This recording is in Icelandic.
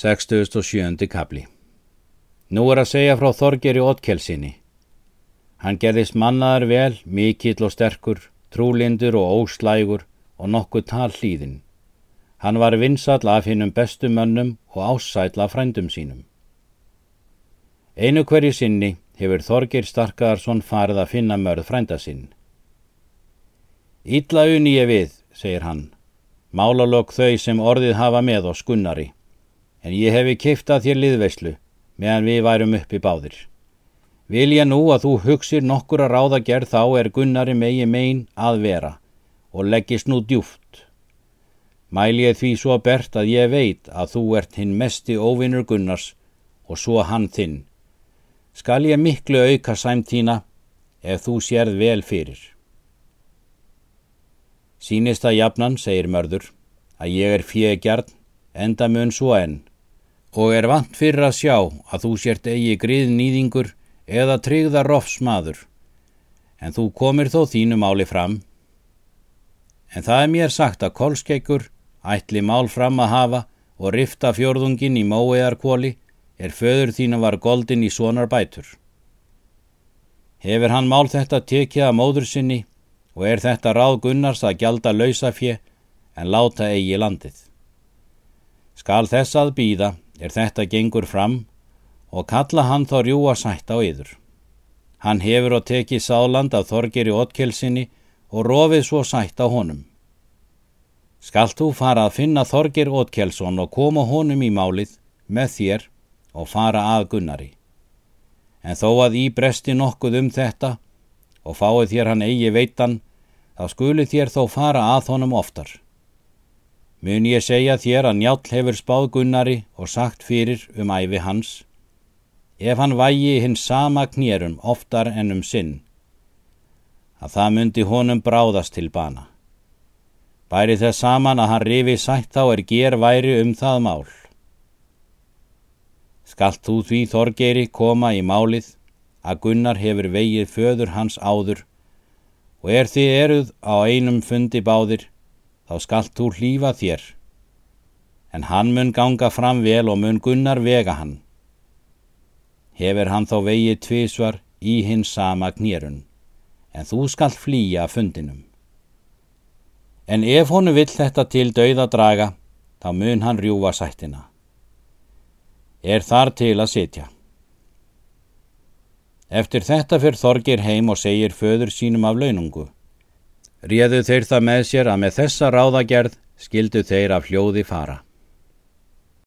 67. kapli Nú er að segja frá Þorgeri Ótkelsinni. Hann gerðist mannaðar vel, mikill og sterkur, trúlindur og óslægur og nokkuð tal hlýðin. Hann var vinsall af hinnum bestu mönnum og ássætla af frændum sínum. Einu hverju sinni hefur Þorger Starkarsson farið að finna mörð frænda sinn. Ítla unni ég við, segir hann, málalokk þau sem orðið hafa með oss Gunnari en ég hefi kiftað þér liðveislu meðan við værum uppi báðir. Vil ég nú að þú hugsir nokkur að ráða gerð þá er Gunnari megi megin að vera og leggist nú djúft. Mæl ég því svo bert að ég veit að þú ert hinn mesti óvinnur Gunnars og svo hann þinn. Skal ég miklu auka sæmtína ef þú sérð vel fyrir. Sýnist að jafnan, segir mörður, að ég er fjögjarn, enda mun svo enn og er vant fyrir að sjá að þú sért eigi grið nýðingur eða tryggða rofsmaður, en þú komir þó þínu máli fram. En það er mér sagt að kolskeikur ætli mál fram að hafa og rifta fjörðungin í móeðarkvóli er föður þínu var goldin í sonar bætur. Hefur hann mál þetta tekið að móður sinni og er þetta ráð Gunnars að gjalda lausafje en láta eigi landið. Skal þess að býða er þetta gengur fram og kalla hann þá rjúa sætt á yður. Hann hefur og tekið sáland af Þorgeri Ótkelsinni og rofið svo sætt á honum. Skalt þú fara að finna Þorger Ótkelsson og koma honum í málið með þér og fara að Gunnari. En þó að í bresti nokkuð um þetta og fáið þér hann eigi veitan, þá skuli þér þó fara að honum oftar. Mun ég segja þér að njál hefur spáð Gunnari og sagt fyrir um æfi hans, ef hann vægi hins sama knýrum oftar en um sinn, að það myndi honum bráðast til bana. Bæri þess saman að hann rifi sætt þá er ger væri um það mál. Skalt þú því Þorgeri koma í málið að Gunnar hefur vegið föður hans áður og er þið eruð á einum fundi báðir þá skalt þú hlýfa þér. En hann mun ganga fram vel og mun gunnar vega hann. Hefur hann þá vegið tvísvar í hins sama knýrun, en þú skalt flýja fundinum. En ef honu vill þetta til dauða draga, þá mun hann rjúfa sættina. Er þar til að sitja. Eftir þetta fyrir Þorgir heim og segir föður sínum af launungu. Réðu þeir það með sér að með þessa ráðagerð skildu þeir af hljóði fara.